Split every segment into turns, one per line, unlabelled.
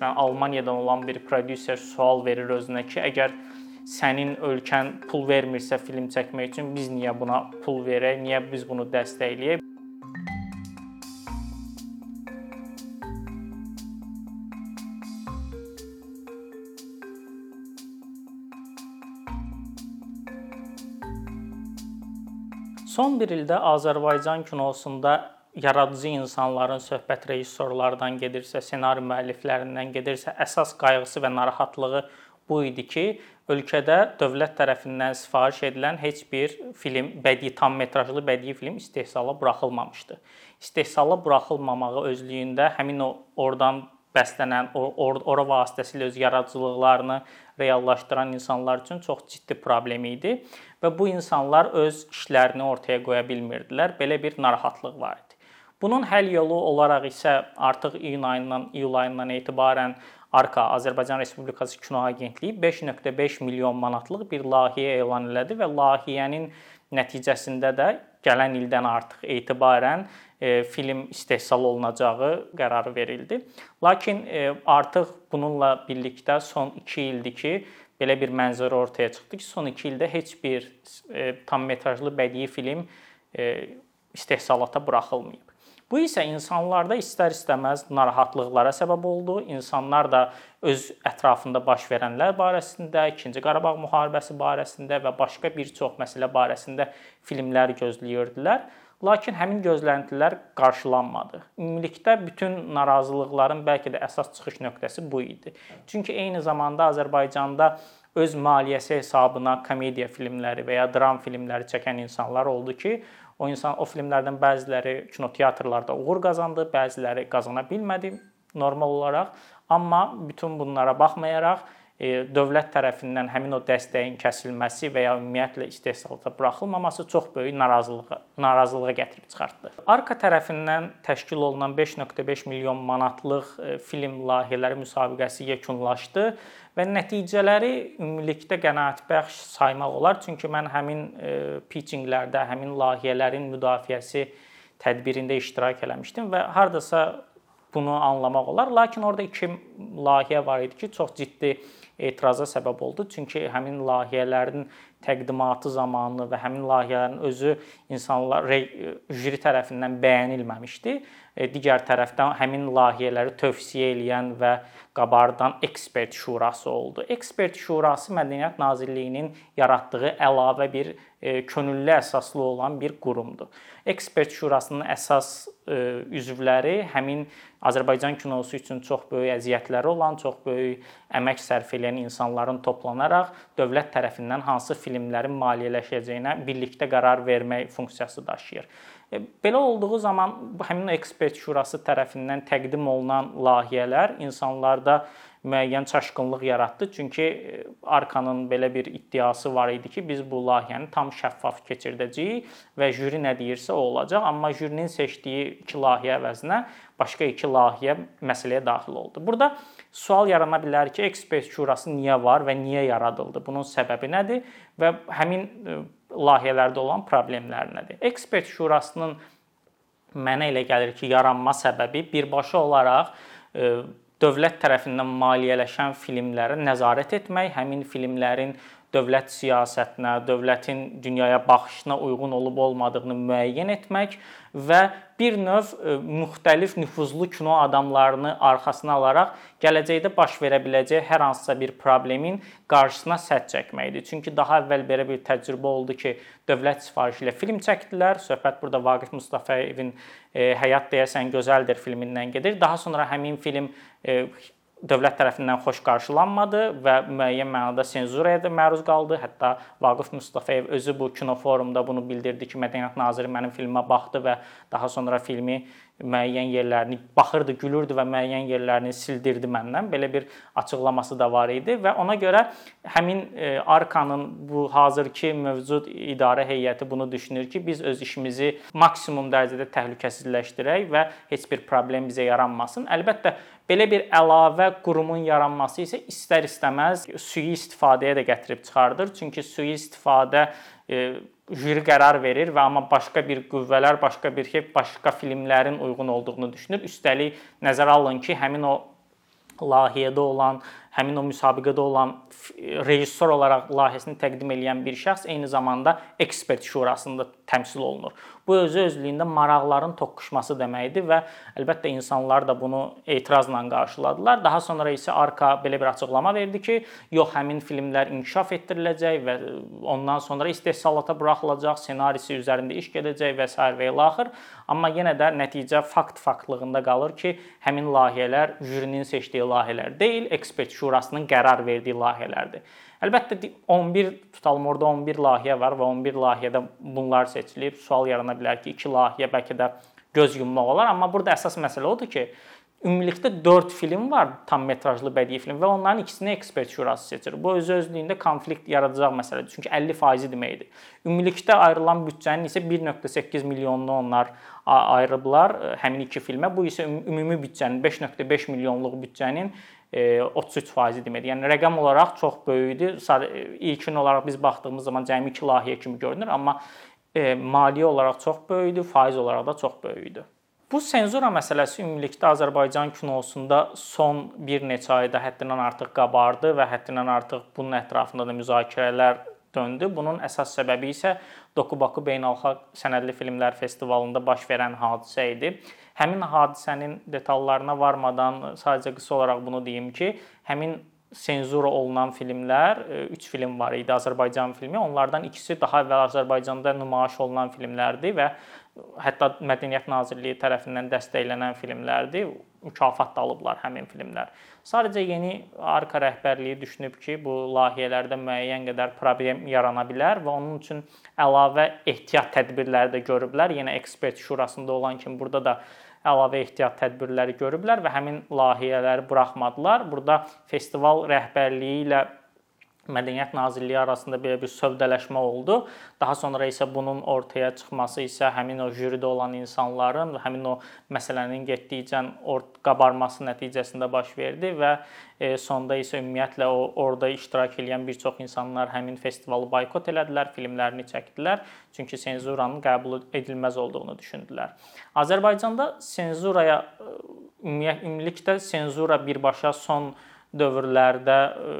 Yəni Almaniyadan olan bir prodüser sual verir özünə ki, əgər sənin ölkən pul vermirsə film çəkmək üçün biz niyə buna pul verək, niyə biz bunu dəstəkləyək? Son bir ildə Azərbaycan kinosunda yaradıcı insanların söhbət rejissorlardan gedirsə, ssenari müəlliflərindən gedirsə, əsas qayğısı və narahatlığı bu idi ki, ölkədə dövlət tərəfindən sifariş edilən heç bir film, bədii tam metrajlı bədii film istehsala buraxılmamışdı. İstehsala buraxılmamağı özlüyündə həmin o oradan bəslənən, or ora vasitəsilə öz yaradıcılıqlarını reallaşdıran insanlar üçün çox ciddi problem idi və bu insanlar öz işlərini ortaya qoya bilmirdilər. Belə bir narahatlıq var idi. Bunun həll yolu olaraq isə artıq iyun ayından, iyul ayından etibarən Arka Azərbaycan Respublikası Kino Agentliyi 5.5 milyon manatlıq bir layihə elan elədi və layihənin nəticəsində də gələn ildən artıq etibarən e, film istehsal olunacağı qərarı verildi. Lakin e, artıq bununla birlikdə son 2 ildir ki, belə bir mənzərə ortaya çıxdı ki, son 2 ildə heç bir e, tam metrajlı bədii film istehsalata buraxılmayıb. Bu isə insanlarda istər-istəməz narahatlıqlara səbəb oldu. İnsanlar da öz ətrafında baş verənlər barəsində, 2-ci Qarabağ müharibəsi barəsində və başqa bir çox məsələ barəsində filmlər gözləyirdilər. Lakin həmin gözləntilər qarşılanmadı. Ümumilikdə bütün narazılıqların bəlkə də əsas çıxış nöqtəsi bu idi. Çünki eyni zamanda Azərbaycanda öz maliyyəsi hesabına komediya filmləri və ya dram filmləri çəkən insanlar oldu ki, o insan o filmlərdən bəziləri kinoteatrlarda uğur qazandı, bəziləri qazana bilmədi normal olaraq, amma bütün bunlara baxmayaraq dövlət tərəfindən həmin o dəstəyin kəsilməsi və ya ümumiyyətlə istehsalata buraxılmaması çox böyük narazılığa narazılığa gətirib çıxartdı. Arka tərəfindən təşkil olunan 5.5 milyon manatlıq e, film layihələri müsabiqəsi yekunlaşdı və nəticələri ümumilikdə qənaətbəxş saymaq olar, çünki mən həmin e, pitchinglərdə, həmin layihələrin müdafiəsi tədbirində iştirak eləmişdim və hardasa bunu anlamaq olar. Lakin orada iki layihə var idi ki, çox ciddi etiraza səbəb oldu. Çünki həmin layihələrin təqdimatı zamanı və həmin layihələrin özü insanlar jüri tərəfindən bəyənilməmişdi. E, digər tərəfdən həmin layihələri tövsiyə edən və qabardan ekspert şurası oldu. Ekspert şurası Mədəniyyət Nazirliyinin yaratdığı əlavə bir e, könüllü əsaslı olan bir qurumdur. Ekspert şurasının əsas e, üzvləri həmin Azərbaycan kinosu üçün çox böyük əziyyətləri olan, çox böyük əmək sərf edən insanların toplanaraq dövlət tərəfindən hansı filmlərin maliyyələşəcəyinə birlikdə qərar vermək funksiyası daşıyır. E, belə olduğu zaman həmin ekspert şurası tərəfindən təqdim olunan layihələr insanlarda müəyyən çaşqınlıq yaratdı. Çünki e, Arkanın belə bir iddiası var idi ki, biz bu layihəni tam şəffaf keçirdəcəyik və jüri nə deyirsə o olacaq. Amma jürinin seçdiyi iki layihə əvəzinə başqa iki layihə məsələyə daxil oldu. Burada sual yarana bilər ki, ekspert şurası niyə var və niyə yaradıldı? Bunun səbəbi nədir və həmin e, layihələrdə olan problemlər nədir? Ekspert şurasının mənə elə gəlir ki, yaranma səbəbi birbaşa olaraq e, dövlət tərəfindən maliyyələşən filmlərə nəzarət etmək, həmin filmlərin dövlət siyasətinə, dövlətin dünyaya baxışına uyğun olub-olmadığını müəyyən etmək və bir növ e, müxtəlif nüfuzlu kino adamlarını arxasına alaraq gələcəkdə baş verə biləcək hər hansısa bir problemin qarşısına sədd çəkməkdir. Çünki daha əvvəl belə bir təcrübə oldu ki, dövlət sifarişi ilə film çəkdilər. Söhbət burada Vaqif Mustafayevin e, Həyat deyəsən gözəldir filmindən gedir. Daha sonra həmin film e, dövlət tərəfindən xoş qarşılanmadı və müəyyən mənada senzuraya da məruz qaldı. Hətta Vaqif Mustafayev özü bu kino forumunda bunu bildirdi ki, Mədəniyyət naziri mənim filmə baxdı və daha sonra filmi müəyyən yerlərini baxırdı, gülürdü və müəyyən yerlərini sildirdi məndən. Belə bir açıqlaması da var idi və ona görə həmin e, Arkanın bu hazırki mövcud idarə heyəti bunu düşünür ki, biz öz işimizi maksimum dərəcədə təhlükəsizləşdirək və heç bir problem bizə yaranmasın. Əlbəttə belə bir əlavə qurumun yaranması isə istər-istəməz sui istifadəyə də gətirib çıxardır. Çünki sui istifadə e, jüri qərar verir və amma başqa bir qüvvələr, başqa bir şey, başqa filmlərin uyğun olduğunu düşünür. Üstəlik nəzərə alın ki, həmin o layihədə olan, həmin o müsabiqədə olan rejissor olaraq layihəsini təqdim edən bir şəxs eyni zamanda ekspert şurasında təmsil olunur. Bu özü özlüyündə maraqların toqquşması deməkdir və əlbəttə insanlar da bunu etirazla qarşıladılar. Daha sonra isə Arka belə bir açıqlama verdi ki, yox həmin filmlər inkişaf etdiriləcək və ondan sonra istehsalata buraxılacaq, ssenarisi üzərində iş gedəcək və s. və ilə axır. Amma yenə də nəticə fakt faktlığında qalır ki, həmin layihələr jürinin seçdiyi layihələr deyil, ekspert şurasının qərar verdiyi layihələrdir. Əlbəttə 11 tutalım orada 11 layihə var və 11 layihədə bunlar seçilib. Sual yarana bilər ki, 2 layihə bəlkə də göz yummaq olar, amma burada əsas məsələ odur ki, ümumilikdə 4 film var, tam metrajlı bədii film və onların ikisini ekspert şurası seçir. Bu öz özlüyündə konflikt yaradacaq məsələdir. Çünki 50% deməkdir. Ümumilikdə ayrılan büdcənin isə 1.8 milyonunu onlar ayırıblar e, həmin iki filmə. Bu isə ümumi büdcənin 5.5 milyonluq büdcənin 33% deməkdir. Yəni rəqəm olaraq çox böyükdür. İlkin olaraq biz baxdığımız zaman cəmi 2 layihə kimi görünür, amma e, maliyyə olaraq çox böyükdür, faiz olaraq da çox böyükdür. Bu senzura məsələsi ümumilikdə Azərbaycan kinosunda son bir neçə ayda həddindən artıq qabardı və həddindən artıq bunun ətrafında da müzakirələr döndü. Bunun əsas səbəbi isə Dokubaku Beynəlxalq Sənədli Filmlər Festivalında baş verən hadisə idi. Həmin hadisənin detallarına varmadan sadəcə qısa olaraq bunu deyim ki, həmin senzura olunan filmlər 3 e, film var idi, Azərbaycan filmi. Onlardan ikisi daha əvvəl Azərbaycanda nümayiş olunan filmlərdir və hətta Mədəniyyət Nazirliyi tərəfindən dəstəklənən filmlərdir. Mükafat da alıblar həmin filmlər. Sadəcə yeni arka rəhbərliyi düşünüb ki, bu layihələrdə müəyyən qədər problem yarana bilər və onun üçün əlavə ehtiyat tədbirləri də görüblər. Yenə ekspert şurasında olan kimi burada da əlavə ehtiyat tədbirləri görüblər və həmin layihələri buraxmadılar. Burada festival rəhbərliyi ilə Mədəniyyət Nazirliyi arasında belə bir sövdələşmə oldu. Daha sonra isə bunun ortaya çıxması isə həmin o jüridə olan insanların həmin o məsələnin getdikcə qabarması nəticəsində baş verdi və e, sonda isə ümumiyyətlə o orada iştirak edən bir çox insanlar həmin festivalı boykot elədilər, filmlərini çəkdilər, çünki senzuranın qəbul edilməz olduğunu düşündülər. Azərbaycanda senzuraya e, ümumiyyətlə senzura birbaşa son dövrlərdə e,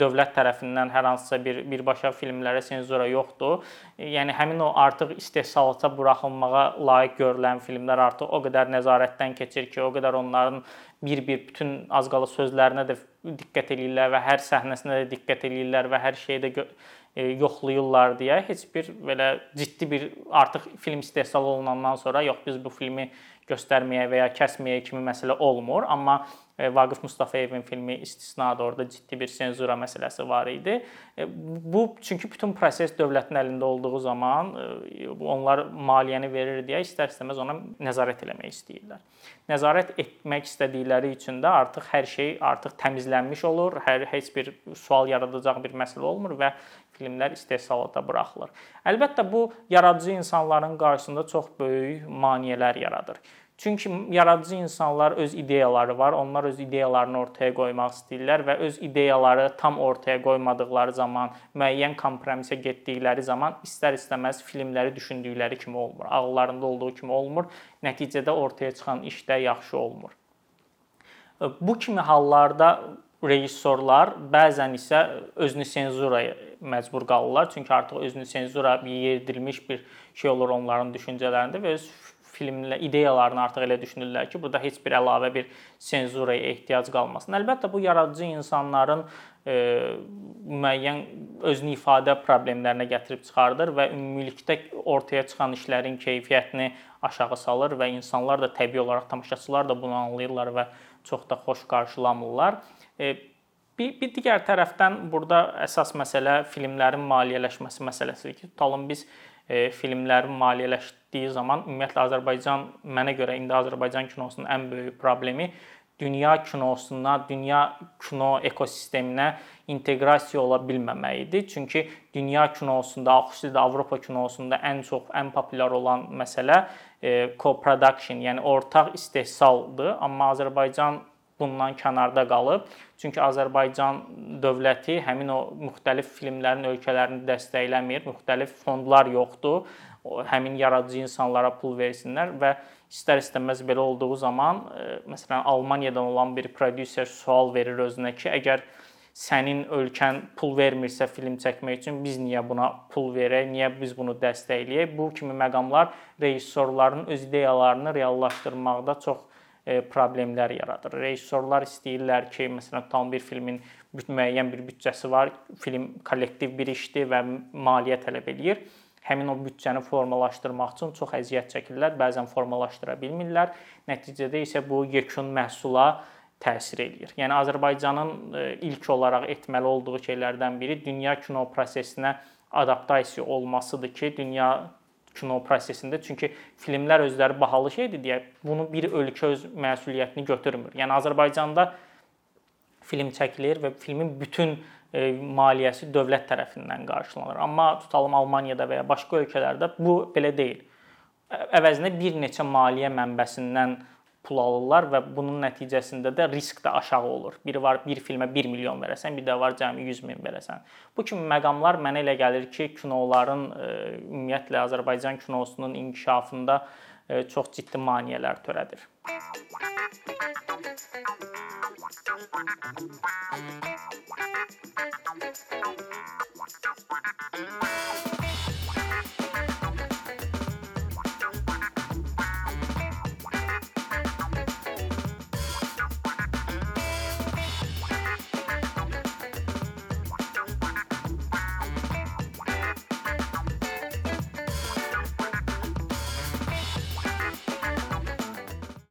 dövlət tərəfindən hər hansısa bir birbaşa filmlərə senzura yoxdur. Yəni həmin o artıq istehsalata buraxılmağa layiq görülən filmlər artıq o qədər nəzarətdən keçir ki, o qədər onların bir-bir bütün az qala sözlərinə də diqqət eləyirlər və hər səhnəsinə də diqqət eləyirlər və hər şeydə e, yoxlayırlar deyə heç bir belə ciddi bir artıq film istehsal olunandan sonra yox biz bu filmi göstərməyə və ya kəsməyə kimi məsələ olmur, amma Vaqif Mustafayevin filmi istisnadır. Orada ciddi bir senzura məsələsi var idi. E, bu çünki bütün proses dövlətin əlində olduğu zaman e, onlar maliyyəni verir deyə istər-istəməz ona nəzarət eləmək istəyirlər. Nəzarət etmək istədikləri üçün də artıq hər şey artıq təmizlənmiş olur. Hər heç bir sual yaradacaq bir məsələ olmur və filmlər istehsalata buraxılır. Əlbəttə bu yaradıcı insanların qarşısında çox böyük maneələr yaradır. Çünki yaradıcı insanlar öz ideyaları var. Onlar öz ideyalarını ortaya qoymaq istəyirlər və öz ideyaları tam ortaya qoymadıkları zaman, müəyyən kompromisə getdikləri zaman istər-istəməz filmləri düşündükləri kimi olmur. Ağıllarında olduğu kimi olmur. Nəticədə ortaya çıxan iş də yaxşı olmur. Bu kimi hallarda rejissorlar bəzən isə özünü senzuraya məcbur qalırlar. Çünki artıq özünü senzura yedirilmiş bir şey olur onların düşüncələrində və öz filmlə ideyalarını artıq elə düşünürlər ki, burada heç bir əlavə bir senzuraya ehtiyac qalmasın. Əlbəttə bu yaradıcı insanların e, müəyyən özünü ifadə problemlərinə gətirib çıxardır və ümumilikdə ortaya çıxan işlərin keyfiyyətini aşağı salır və insanlar da təbii olaraq tamaşaçılar da bunu anlayırlar və çox da xoş qarşılamırlar. E, bir, bir digər tərəfdən burada əsas məsələ filmlərin maliyyələşməsi məsələsidir ki, tutalım biz e, filmlərin maliyyələşdiyi zaman ümumiyyətlə Azərbaycan mənə görə indi Azərbaycan kinosunun ən böyük problemi dünya kinosuna, dünya kino ekosisteminə inteqrasiya ola bilməməyidir. Çünki dünya kinosunda, xüsusilə Avropa kinosunda ən çox, ən populyar olan məsələ e, co-production, yəni ortaq istehsaldır. Amma Azərbaycan bundan kənarda qalıb. Çünki Azərbaycan dövləti həmin o müxtəlif filmlərin ölkələrini dəstəkləmir, müxtəlif fondlar yoxdur. o həmin yaradıcı insanlara pul versinlər və istər-istəməz belə olduğu zaman, məsələn, Almaniyadan olan bir prodüser sual verir özünə ki, əgər sənin ölkən pul vermirsə film çəkmək üçün biz niyə buna pul verək, niyə biz bunu dəstəkləyək? Bu kimi məqamlar rejissorların öz ideyalarını reallaşdırmaqda çox problemlər yaradır. Rejissorlar istəyirlər ki, məsələn, tam bir filmin müəyyən bir büdcəsi var, film kollektiv bir işdir və maliyyə tələb eləyir. Həmin o büdcəni formalaşdırmaq üçün çox əziyyət çəkirlər, bəzən formalaşdıra bilmirlər. Nəticədə isə bu yekun məhsula təsir eləyir. Yəni Azərbaycanın ilk olaraq etməli olduğu şeylərdən biri dünya kino prosesinə adaptasiya olmasıdır ki, dünya kino prosesində. Çünki filmlər özləri bahalı şeydir deyə bunu bir ölkə öz məsuliyyətini götürmür. Yəni Azərbaycanda film çəkilir və filmin bütün e, maliyyəsi dövlət tərəfindən qarşılanır. Amma tutalım Almaniyada və ya başqa ölkələrdə bu belə deyil. Əvəzinə bir neçə maliyyə mənbəsindən pul alırlar və bunun nəticəsində də risk də aşağı olur. Biri var bir filmə 1 milyon verəsən, bir də var cəmi 100 min verəsən. Bu kimi məqamlar mənə elə gəlir ki, kinoların e, ümumiyyətlə Azərbaycan kinosunun inkişafında e, çox ciddi maneələr törədir. Müzik